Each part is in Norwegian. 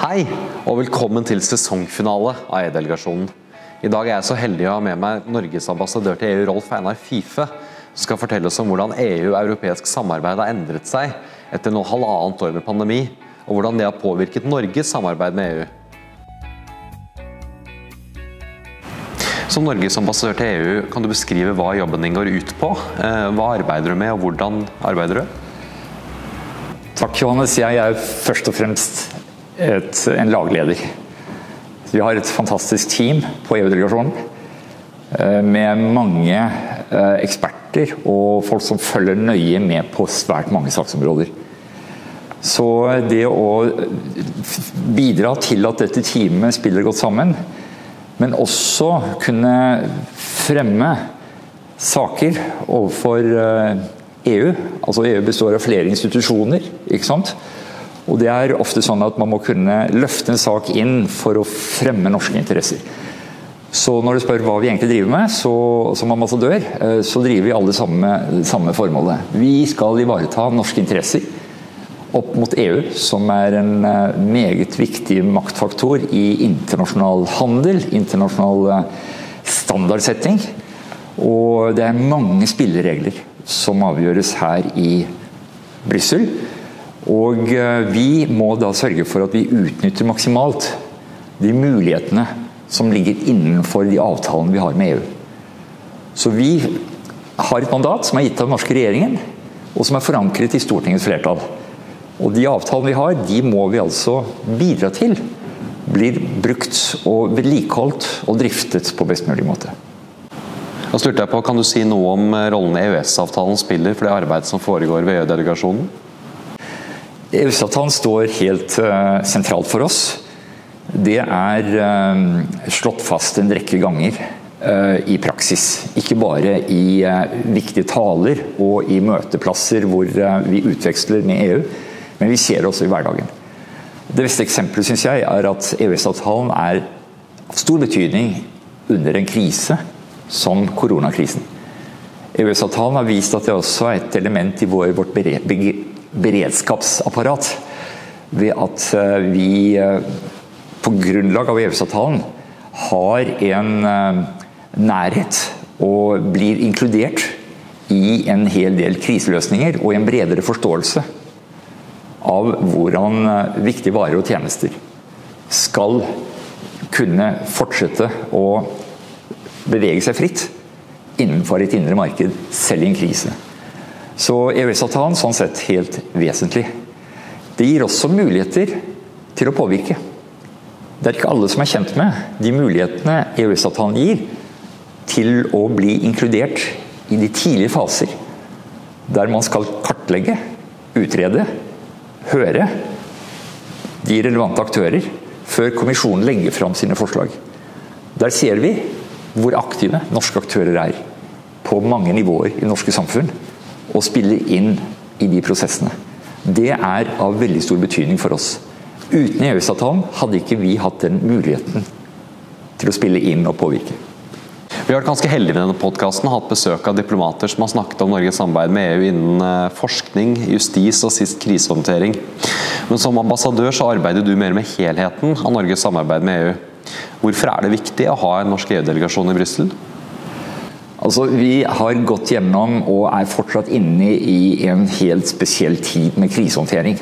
Hei, og velkommen til sesongfinale av E-delegasjonen. I dag er jeg så heldig å ha med meg Norges ambassadør til EU, Rolf Einar Fife, som skal fortelle oss om hvordan EU og europeisk samarbeid har endret seg etter noe halvannet år med pandemi, og hvordan det har påvirket Norges samarbeid med EU. Som Norges ambassadør til EU, kan du beskrive hva jobben din går ut på? Eh, hva arbeider du med, og hvordan arbeider du? Takk, Johannes. Jeg er først og fremst et, en lagleder. Vi har et fantastisk team på EU-delegasjonen eh, med mange eh, eksperter og folk som følger nøye med på svært mange saksområder. Så det å bidra til at dette teamet spiller godt sammen, men også kunne fremme saker overfor EU eh, e Altså EU består av flere institusjoner. ikke sant? Og det er ofte sånn at man må kunne løfte en sak inn for å fremme norske interesser. Så når du spør hva vi egentlig driver med, så, som ambassadør, eh, så driver vi alle samme, samme formålet. Vi skal ivareta norske interesser opp mot EU, som er en eh, meget viktig maktfaktor i internasjonal handel, internasjonal eh, standardsetting. Og det er mange spilleregler som avgjøres her i Brussel. Og eh, vi må da sørge for at vi utnytter maksimalt de mulighetene som ligger innenfor de avtalene vi har med EU. Så vi har et mandat som er gitt av den norske regjeringen, og som er forankret i Stortingets flertall. Og de avtalene vi har, de må vi altså bidra til blir brukt og vedlikeholdt og driftet på best mulig måte. Da lurte jeg på, Kan du si noe om rollen EØS-avtalen spiller for det arbeidet som foregår ved EU-delegasjonen? EØS-avtalen står helt uh, sentralt for oss. Det er uh, slått fast en rekke ganger uh, i praksis. Ikke bare i viktige taler og i møteplasser hvor vi utveksler med EU, men vi ser det også i hverdagen. Det beste eksempelet synes jeg er at EØS-avtalen er av stor betydning under en krise som koronakrisen. EØS-avtalen har vist at det også er et element i vår, vårt beredskapsapparat ved at eh, vi eh, på grunnlag av EØS-avtalen har en eh, nærhet og blir inkludert i en hel del kriseløsninger og en bredere forståelse av hvordan viktige varer og tjenester skal kunne fortsette å bevege seg fritt innenfor et indre marked, selv i en krise. Så EØS-avtalen sånn sett helt vesentlig. Det gir også muligheter til å påvirke. Det er ikke alle som er kjent med de mulighetene EØS-avtalen gir til å bli inkludert i de tidlige faser, der man skal kartlegge, utrede, høre de relevante aktører før kommisjonen legger fram sine forslag. Der ser vi hvor aktive norske aktører er på mange nivåer i norske samfunn og spille inn i de prosessene. Det er av veldig stor betydning for oss. Uten EØS-avtalen hadde ikke vi hatt den muligheten til å spille inn og påvirke. Vi har vært ganske heldige med denne podkasten hatt besøk av diplomater som har snakket om Norges samarbeid med EU innen eh, forskning, justis og sist krisehåndtering. Men som ambassadør så arbeider du mer med helheten av Norges samarbeid med EU. Hvorfor er det viktig å ha en norsk EU-delegasjon i Brussel? Altså, Vi har gått gjennom og er fortsatt inne i en helt spesiell tid med krisehåndtering.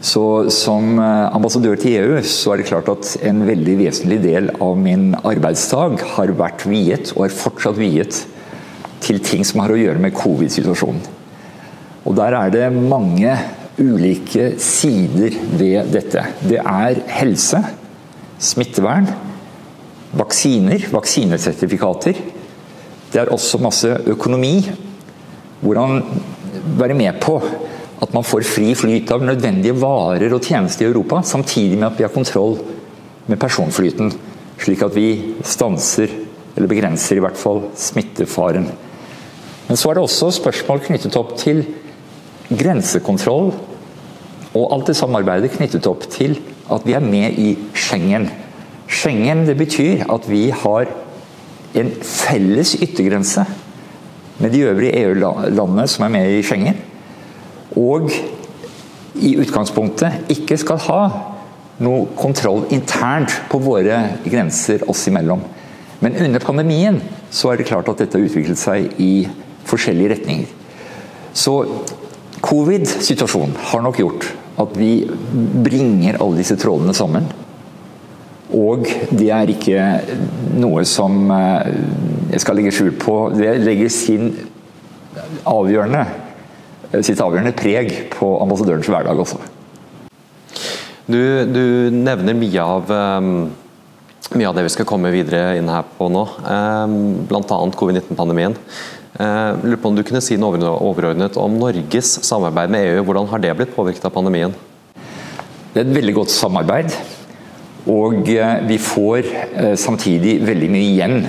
Så Som eh, ambassadør til EU så er det klart at en veldig vesentlig del av min arbeidsdag har vært viet, og er fortsatt viet, til ting som har å gjøre med covid-situasjonen. Og Der er det mange ulike sider ved dette. Det er helse, smittevern, vaksiner, vaksinesertifikater det er også masse økonomi. Hvordan være med på at man får fri flyt av nødvendige varer og tjenester i Europa, samtidig med at vi har kontroll med personflyten, slik at vi stanser, eller begrenser i hvert fall, smittefaren. Men så er det også spørsmål knyttet opp til grensekontroll og alt det samarbeidet knyttet opp til at vi er med i Schengen. Schengen det betyr at vi har en felles yttergrense med de øvrige EU-landene som er med i Schengen. Og i utgangspunktet ikke skal ha noe kontroll internt på våre grenser oss imellom. Men under pandemien så er det klart at dette har utviklet seg i forskjellige retninger. Så covid-situasjonen har nok gjort at vi bringer alle disse trådene sammen. Og det er ikke noe som eh, jeg skal legge skjul på. Det legger sin avgjørende, sitt avgjørende preg på ambassadørens hverdag også. Du, du nevner mye av, um, mye av det vi skal komme videre inn her på nå, bl.a. covid-19-pandemien. Uh, lurer på om du kunne si noe overordnet om Norges samarbeid med EU. Hvordan har det blitt påvirket av pandemien? Det er et veldig godt samarbeid. Og uh, vi får uh, samtidig veldig mye igjen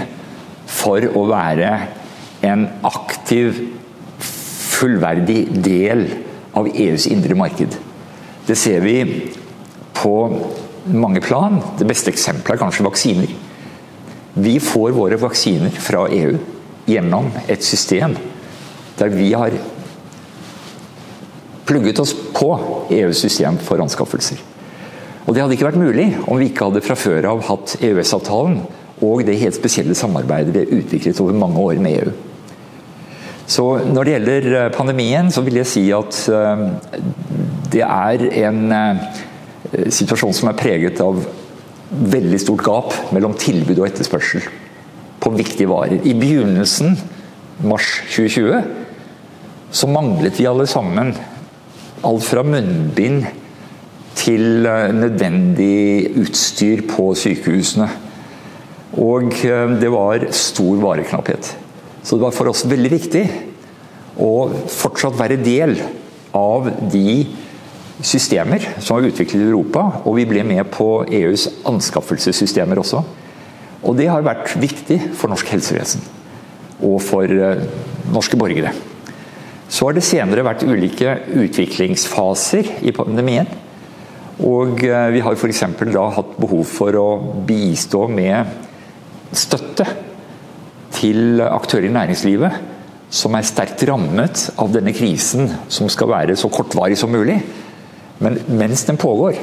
for å være en aktiv, fullverdig del av EUs indre marked. Det ser vi på mange plan. Det beste eksempelet er kanskje vaksiner. Vi får våre vaksiner fra EU gjennom et system der vi har plugget oss på EUs system for anskaffelser. Og Det hadde ikke vært mulig om vi ikke hadde fra før av hatt EØS-avtalen og det helt spesielle samarbeidet vi har utviklet over mange år med EU. Så Når det gjelder eh, pandemien, så vil jeg si at eh, det er en eh, situasjon som er preget av veldig stort gap mellom tilbud og etterspørsel på viktige varer. I begynnelsen, mars 2020, så manglet vi alle sammen alt fra munnbind til nødvendig utstyr på sykehusene. Og eh, det var stor vareknapphet. Så det var for oss veldig viktig å fortsatt være del av de systemer som var utviklet i Europa, og vi ble med på EUs anskaffelsessystemer også. Og det har vært viktig for norsk helsevesen og for uh, norske borgere. Så har det senere vært ulike utviklingsfaser i pandemien. Og uh, vi har f.eks. da hatt behov for å bistå med støtte til aktører i næringslivet som er sterkt rammet av denne krisen, som skal være så kortvarig som mulig. Men mens den pågår,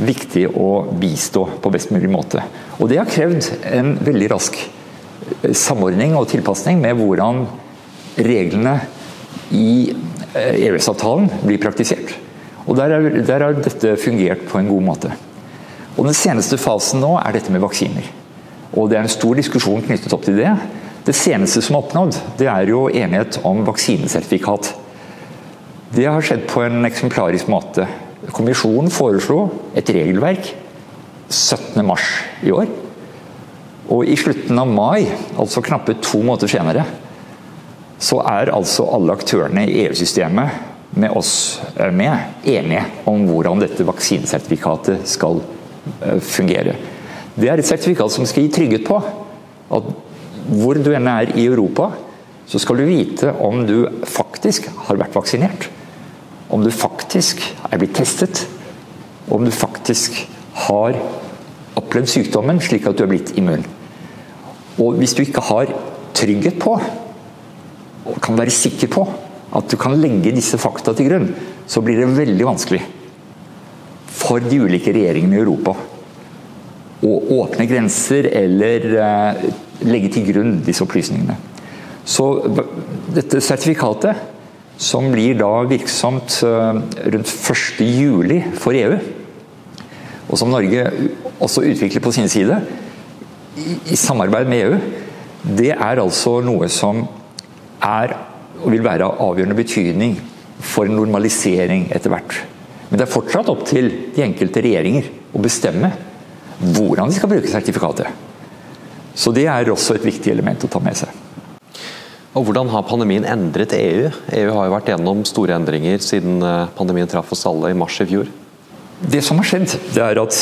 viktig å bistå på best mulig måte. Og det har krevd en veldig rask eh, samordning og tilpasning med hvordan reglene i EØS-avtalen eh, e blir praktisert. Og der, er, der har dette fungert på en god måte. Og Den seneste fasen nå er dette med vaksiner. Og Det er en stor diskusjon knyttet opp til det. Det seneste som er oppnådd, det er jo enighet om vaksinesertifikat. Det har skjedd på en eksemplarisk måte. Kommisjonen foreslo et regelverk 17.3 i år. Og i slutten av mai, altså knappe to måneder senere, så er altså alle aktørene i EU-systemet med oss med enige om hvordan dette vaksinesertifikatet skal eh, fungere. Det er et sertifikat som skal gi trygghet på at hvor du enn er i Europa, så skal du vite om du faktisk har vært vaksinert. Om du faktisk er blitt testet. Om du faktisk har opplevd sykdommen slik at du er blitt immun. Og hvis du ikke har trygghet på, og kan være sikker på at du kan legge disse fakta til grunn, så blir det veldig vanskelig for de ulike regjeringene i Europa å åpne grenser eller eh, legge til grunn disse opplysningene. Så dette sertifikatet, som blir da virksomt eh, rundt 1.7 for EU, og som Norge også utvikler på sin side, i samarbeid med EU, det er altså noe som er og vil være av avgjørende betydning for en normalisering etter hvert. Men det er fortsatt opp til de enkelte regjeringer å bestemme hvordan de skal bruke sertifikatet. Så det er også et viktig element å ta med seg. Og Hvordan har pandemien endret EU? EU har jo vært gjennom store endringer siden eh, pandemien traff oss alle i mars i fjor. Det som har skjedd, det er at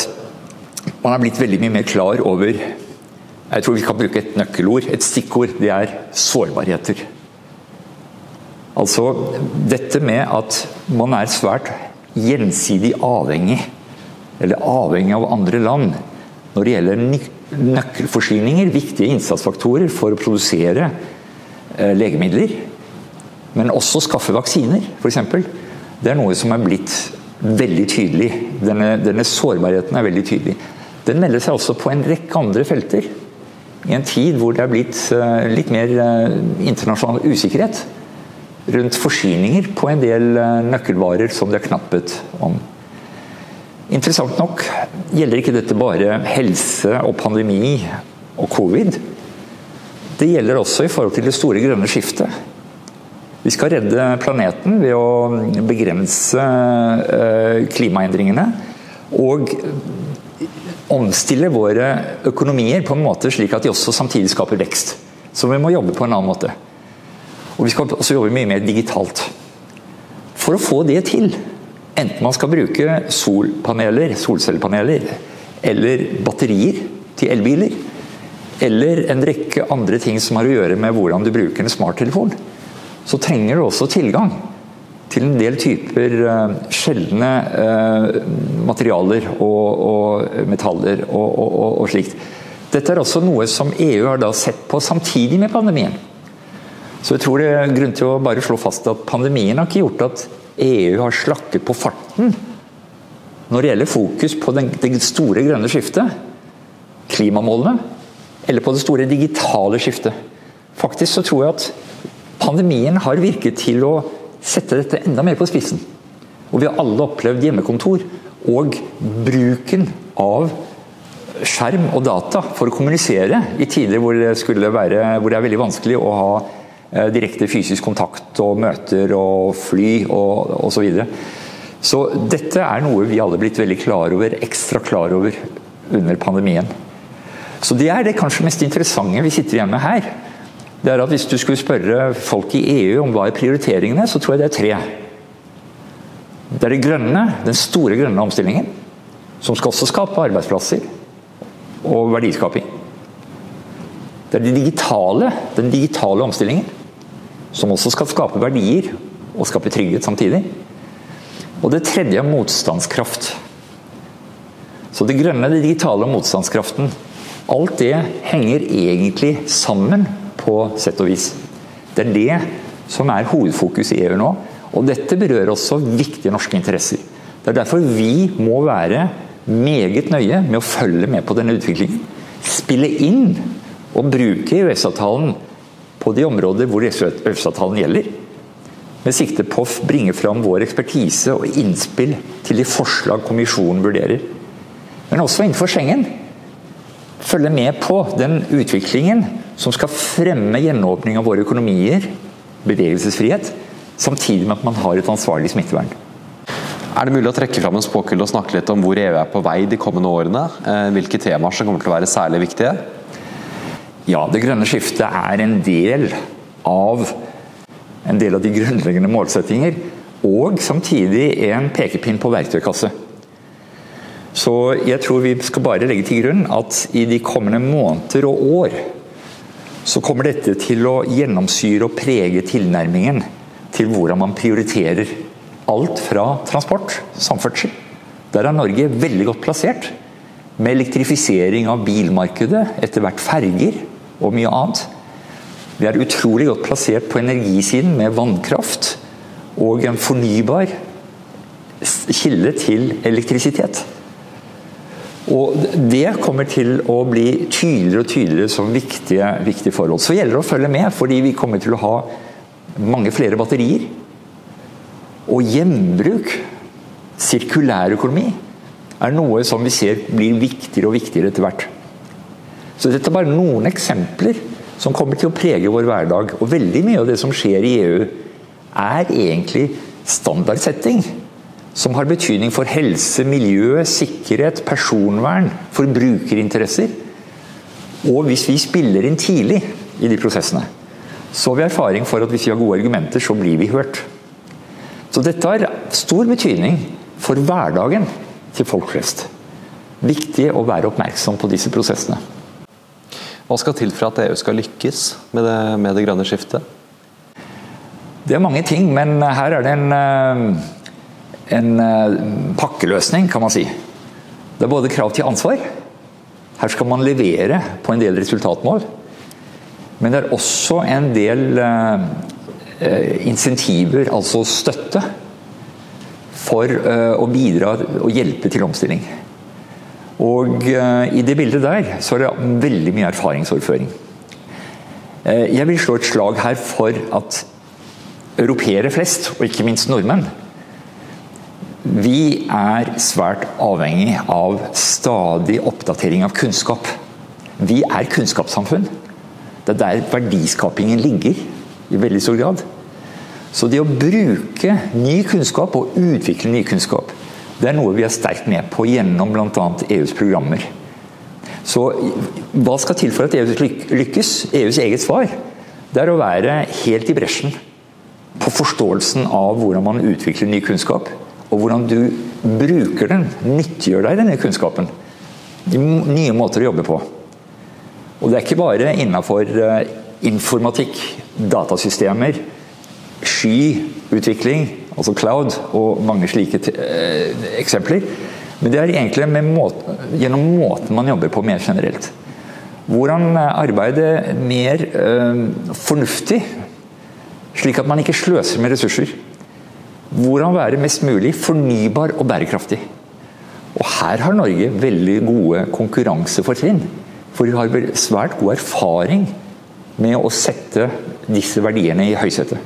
man har blitt veldig mye mer klar over Jeg tror vi kan bruke et nøkkelord, et stikkord. Det er sårbarheter. Altså dette med at man er svært gjensidig avhengig, eller avhengig av andre land, når det gjelder nøkkelforsyninger, viktige innsatsfaktorer for å produsere eh, legemidler, men også skaffe vaksiner, f.eks. Det er noe som er blitt veldig tydelig. Denne, denne sårbarheten er veldig tydelig. Den melder seg også på en rekke andre felter. I en tid hvor det er blitt uh, litt mer uh, internasjonal usikkerhet rundt forsyninger på en del uh, nøkkelvarer som det er knapphet om. Interessant nok gjelder ikke dette bare helse og pandemi og covid. Det gjelder også i forhold til det store grønne skiftet. Vi skal redde planeten ved å begrense klimaendringene. Og omstille våre økonomier på en måte slik at de også samtidig skaper vekst. Så vi må jobbe på en annen måte. Og vi skal også jobbe mye mer digitalt. For å få det til, enten man skal bruke solpaneler, solcellepaneler, eller batterier til elbiler, eller en rekke andre ting som har å gjøre med hvordan du bruker en smarttelefon, så trenger du også tilgang til en del typer uh, sjeldne uh, materialer og, og metaller og, og, og, slikt. Dette er også noe som EU har sett på samtidig med pandemien. Så jeg tror det er grunn til å bare slå fast at pandemien har ikke gjort at EU har slakket på farten når det gjelder fokus på det store grønne skiftet, klimamålene, eller på det store digitale skiftet. Faktisk så tror jeg at pandemien har virket til å sette dette enda mer på spissen. Og vi har alle opplevd hjemmekontor og bruken av skjerm og data for å kommunisere i tider hvor det, være, hvor det er veldig vanskelig å ha direkte fysisk kontakt og møter og fly og osv. Så, videre. så dette er noe vi alle er blitt veldig klar over, ekstra klar over under pandemien. Så det er det kanskje mest interessante vi sitter igjen med her det er at Hvis du skulle spørre folk i EU om hva er prioriteringene, så tror jeg det er tre. Det er det grønne, den store grønne omstillingen, som skal også skape arbeidsplasser og verdiskaping. Det er det digitale, den digitale omstillingen, som også skal skape verdier og skape trygghet samtidig. Og det tredje er motstandskraft. Så det grønne, det digitale og motstandskraften. Alt det henger egentlig sammen på sett og vis. Det er det som er hovedfokus i EU nå. Og dette berører også viktige norske interesser. Det er derfor vi må være meget nøye med å følge med på denne utviklingen. Spille inn og bruke EØS-avtalen på de områder hvor EØS-avtalen gjelder. Med sikte på å bringe fram vår ekspertise og innspill til de forslag kommisjonen vurderer. Men også innenfor Schengen. Følge med på den utviklingen som skal fremme gjenåpning av våre økonomier, bevegelsesfrihet, samtidig med at man har et ansvarlig smittevern. Er det mulig å trekke fram en spåkule og snakke litt om hvor EU er på vei de kommende årene? Eh, hvilke temaer som kommer til å være særlig viktige? Ja, det grønne skiftet er en del av en del av de grunnleggende målsettinger, og samtidig en pekepinn på verktøykasse. Så jeg tror vi skal bare legge til grunn at i de kommende måneder og år så kommer dette til å gjennomsyre og prege tilnærmingen til hvordan man prioriterer alt fra transport, samferdsel. Der er Norge veldig godt plassert, med elektrifisering av bilmarkedet, etter hvert ferger og mye annet. Vi er utrolig godt plassert på energisiden med vannkraft og en fornybar kilde til elektrisitet. Og Det kommer til å bli tydeligere og tydeligere som viktige, viktige forhold. Så gjelder det å følge med, fordi vi kommer til å ha mange flere batterier. Og gjenbruk, sirkulærøkonomi, er noe som vi ser blir viktigere og viktigere etter hvert. Så dette er bare noen eksempler som kommer til å prege vår hverdag. Og veldig mye av det som skjer i EU, er egentlig standardsetting som har betydning for helse, miljø, sikkerhet, personvern, forbrukerinteresser. Og hvis vi spiller inn tidlig i de prosessene, så har vi erfaring for at hvis vi har gode argumenter, så blir vi hørt. Så dette har stor betydning for hverdagen til folk flest. Viktig å være oppmerksom på disse prosessene. Hva skal til for at EU skal lykkes med det, med det grønne skiftet? Det er mange ting, men her er det en eh, en eh, pakkeløsning, kan man si. Det er både krav til ansvar. Her skal man levere på en del resultatmål. Men det er også en del uh, insentiver, altså støtte, for å bidra og hjelpe til omstilling. Og i det bildet der så er det veldig mye erfaringsoverføring. Jeg vil slå et slag her for at europeere flest, og ikke minst nordmenn, vi er svært avhengig av stadig oppdatering av kunnskap. Vi er kunnskapssamfunn. Det er der verdiskapingen ligger i veldig stor grad. Så det å bruke ny kunnskap og utvikle ny kunnskap, det er noe vi er sterkt med på gjennom bl.a. EUs programmer. Så hva skal til for at EU lykkes? EUs eget svar det er å være helt i bresjen på forståelsen av hvordan man utvikler ny kunnskap og hvordan du bruker den, nyttiggjør deg denne kunnskapen. Nye måter å jobbe på. Og det er ikke bare innafor eh, informatikk, datasystemer, skyutvikling, altså cloud, og mange slike eh, eksempler. Men det er egentlig måten, gjennom måten man jobber på mer generelt. Hvordan arbeide mer øh, fornuftig, slik at man ikke sløser med ressurser. Hvordan være mest mulig fornybar og bærekraftig. Og Her har Norge veldig gode konkurransefortrinn. For vi har svært god erfaring med å sette disse verdiene i høysetet.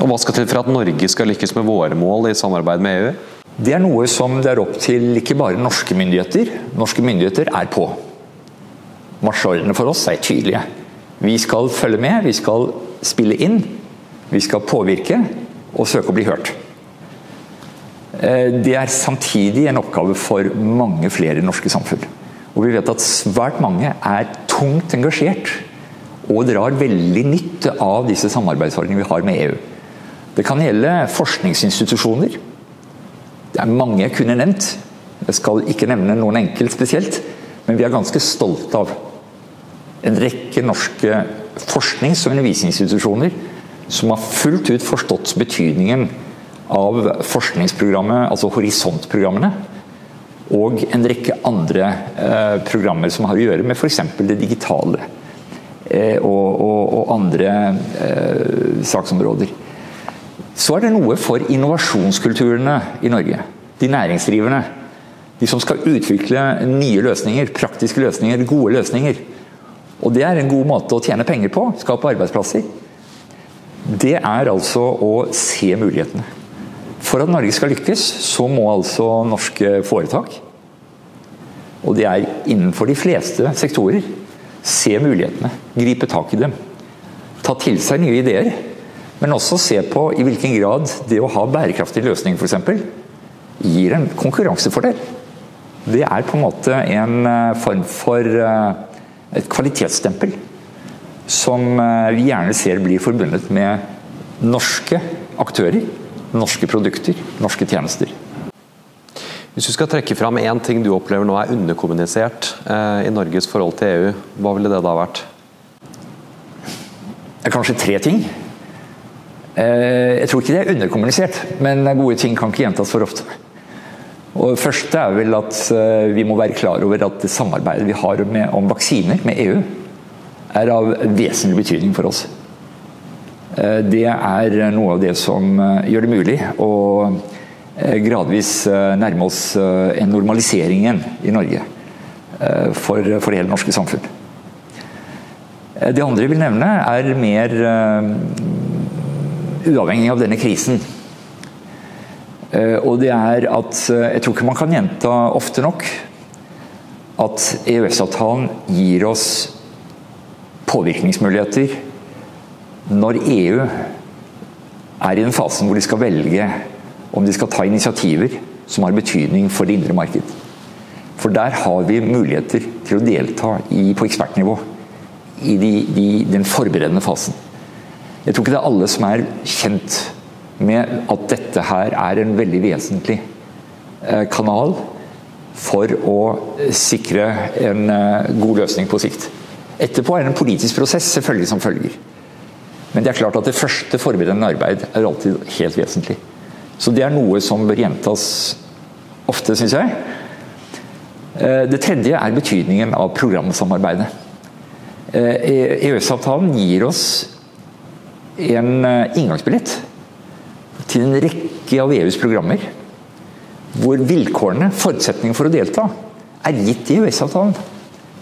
Og Hva skal til for at Norge skal lykkes med våre mål i samarbeid med EU? Det er noe som det er opp til ikke bare norske myndigheter. Norske myndigheter er på. Marsjordrene for oss er tydelige. Vi skal følge med, vi skal spille inn, vi skal påvirke og søke å bli hørt. Eh, det er samtidig en oppgave for mange flere norske samfunn. Og vi vet at svært mange er tungt engasjert og drar veldig nytte av disse samarbeidsordningene vi har med EU. Det kan gjelde forskningsinstitusjoner. Det er mange jeg kunne nevnt. Jeg skal ikke nevne noen enkelt spesielt, men vi er ganske stolte av en rekke norske forsknings- og undervisningsinstitusjoner som har fullt ut forstått betydningen av forskningsprogrammet, altså horisontprogrammene, og en rekke andre eh, programmer som har å gjøre med f.eks. det digitale eh, og, og, og, andre eh, saksområder. Så er det noe for innovasjonskulturene i Norge. De næringsdrivende. De som skal utvikle nye løsninger, praktiske løsninger, gode løsninger. Og det er en god måte å tjene penger på. Skape arbeidsplasser det er altså å se mulighetene. For at Norge skal lykkes, så må altså norske foretak, og det er innenfor de fleste sektorer, se mulighetene, gripe tak i dem. Ta til seg nye ideer, men også se på i hvilken grad det å ha bærekraftige løsninger f.eks. gir en konkurransefordel. Det er på en måte en eh, form for eh, et kvalitetsstempel som eh, vi gjerne ser blir forbundet med norske aktører, norske produkter, norske tjenester. Hvis du skal trekke fram én ting du opplever nå er underkommunisert eh, i Norges forhold til EU, hva ville det da vært? Det er kanskje tre ting. Eh, jeg tror ikke det er underkommunisert, men gode ting kan ikke gjentas for ofte. Og det første er vel at eh, vi må være klar over at det samarbeidet vi har med, om vaksiner med EU, er av vesentlig betydning for oss. Eh, det er noe av det som gjør det mulig å gradvis nærme oss en normalisering igjen i Norge for, for det hele norske samfunn. Det andre jeg vil nevne, er mer uavhengig av denne krisen. Og det er at jeg tror ikke man kan gjenta ofte nok at EØS-avtalen gir oss påvirkningsmuligheter når EU er i den fasen hvor de skal velge om de skal ta initiativer som har betydning for det indre marked. For der har vi muligheter til å delta i, på ekspertnivå i de, de, den forberedende fasen. Jeg tror ikke det er alle som er kjent med at dette her er en veldig vesentlig eh, kanal for å sikre en eh, god løsning på sikt. Etterpå er det en politisk prosess selvfølgelig som følger. Men det er klart at det første forberedende arbeid er alltid helt vesentlig. Så det er noe som bør gjentas ofte, syns jeg. Eh, det tredje er betydningen av programsamarbeidet. EØS-avtalen eh, e gir oss en eh, inngangsbillett til en rekke av EUs programmer, hvor vilkårene, forutsetningene for å delta, er gitt i EØS-avtalen.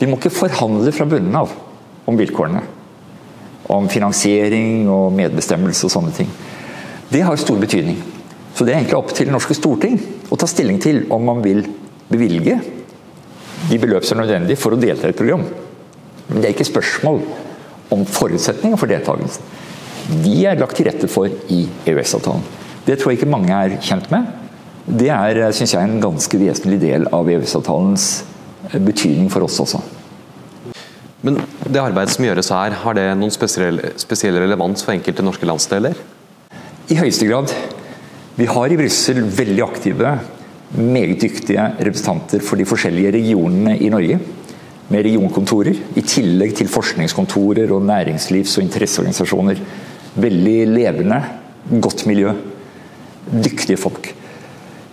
Vi må ikke forhandle fra bunnen av om vilkårene. Om finansiering og medbestemmelse og sånne ting. Det har stor betydning. Så det er egentlig opp til det norske storting å ta stilling til om man vil bevilge de beløp som er nødvendig for å delta i et program. Men det er ikke spørsmål om forutsetninger for deltakelsen. De er lagt til rette for i EØS-avtalen. Det tror jeg ikke mange er kjent med. Det er synes jeg, en ganske vesentlig del av EØS-avtalens betydning for oss også. Men det arbeidet som gjøres her, har det noen spesiell, spesiell relevans for enkelte norske landsdeler? I høyeste grad. Vi har i Brussel veldig aktive, meget dyktige representanter for de forskjellige regionene i Norge. Med regionkontorer, i tillegg til forskningskontorer og næringslivs- og interesseorganisasjoner. Veldig levende, godt miljø. Dyktige folk.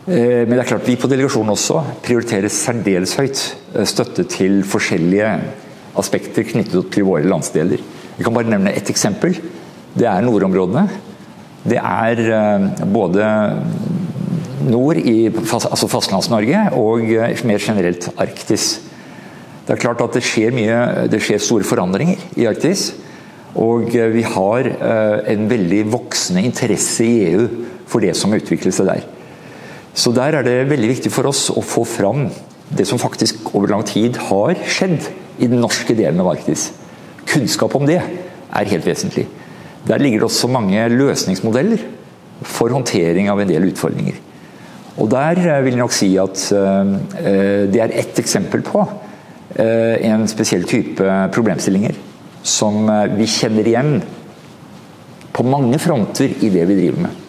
Eh, men det er klart vi på delegasjonen også prioriterer særdeles høyt eh, støtte til forskjellige aspekter knyttet til våre landsdeler. Vi kan bare nevne ett eksempel. Det er nordområdene. Det er eh, både nord i altså Fastlands-Norge og mer generelt Arktis. Det er klart at det skjer, mye, det skjer store forandringer i Arktis. Og vi har en veldig voksende interesse i EU for det som utvikler seg der. Så der er det veldig viktig for oss å få fram det som faktisk over lang tid har skjedd i den norske delen av Arktis. Kunnskap om det er helt vesentlig. Der ligger det også mange løsningsmodeller for håndtering av en del utfordringer. Og Der vil jeg nok si at det er ett eksempel på en spesiell type problemstillinger som vi kjenner igjen på mange fronter i det vi driver med.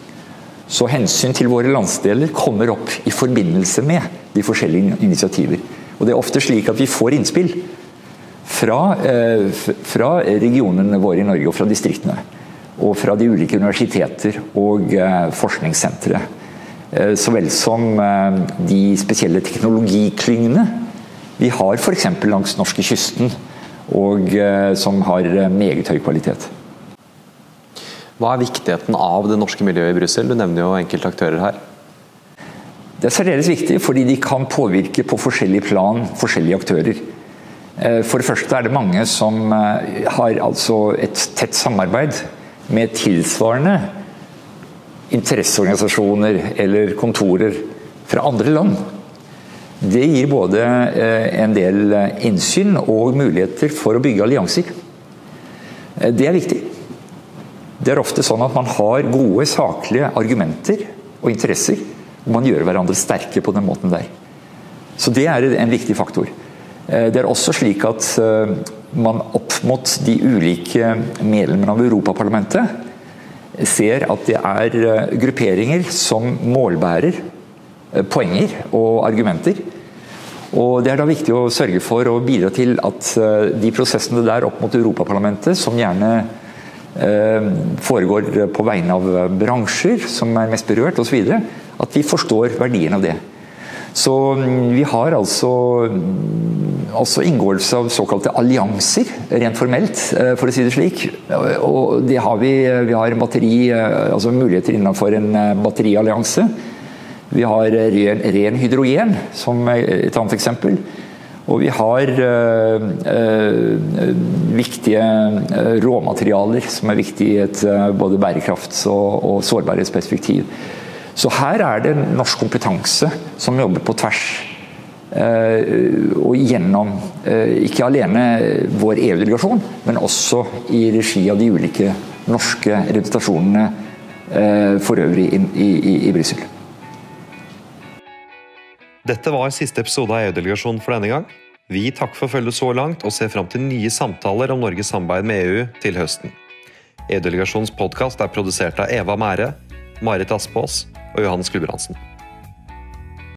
Så hensyn til våre landsdeler kommer opp i forbindelse med de forskjellige initiativer. Og Det er ofte slik at vi får innspill fra, eh, fra regionene våre i Norge og fra distriktene. Og fra de ulike universiteter og eh, forskningssentre. Eh, så vel som de spesielle teknologiklyngene vi har f.eks. langs norskekysten, og som har meget høy kvalitet. Hva er viktigheten av det norske miljøet i Brussel? Du nevner jo enkelte aktører her. Det er særdeles viktig fordi de kan påvirke på forskjellig plan forskjellige aktører. Eh, for det første er det mange som eh, har altså et tett samarbeid med tilsvarende interesseorganisasjoner eller kontorer fra andre land. Det gir både eh, en del innsyn og muligheter for å bygge allianser. Det er viktig. Det er ofte sånn at man har gode, saklige argumenter og interesser. Og man gjør hverandre sterke på den måten der. Så det er en viktig faktor. Eh, det er også slik at eh, man opp mot de ulike medlemmene av Europaparlamentet ser at det er eh, grupperinger som målbærer poenger og argumenter. Og Det er da viktig å sørge for å bidra til at de prosessene der opp mot Europaparlamentet, som gjerne Eh, foregår på vegne av bransjer som er mest berørt osv. At vi forstår verdien av det. Så mm, vi har altså altså inngåelse av såkalte allianser, rent formelt, eh, for å si det slik. Og det har vi. Vi har batteri, eh, altså muligheter innenfor en batteriallianse. Vi har ren, ren hydrogen som et annet eksempel. Og vi har øh, øh, viktige råmaterialer som er viktige i et både bærekrafts- og, og sårbarhetsperspektiv. Så her er det norsk kompetanse som jobber på tvers. og gjennom, ikke alene vår EU-delegasjon, men også i regi av de ulike norske representasjonene for øvrig i, i, i Brussel. Dette var siste episode av EU-delegasjonen for denne gang. Vi takker for følget så langt, og ser fram til nye samtaler om Norges samarbeid med EU til høsten. EU-delegasjonens podkast er produsert av Eva Mære, Marit Aspås og Johannes Gulbrandsen.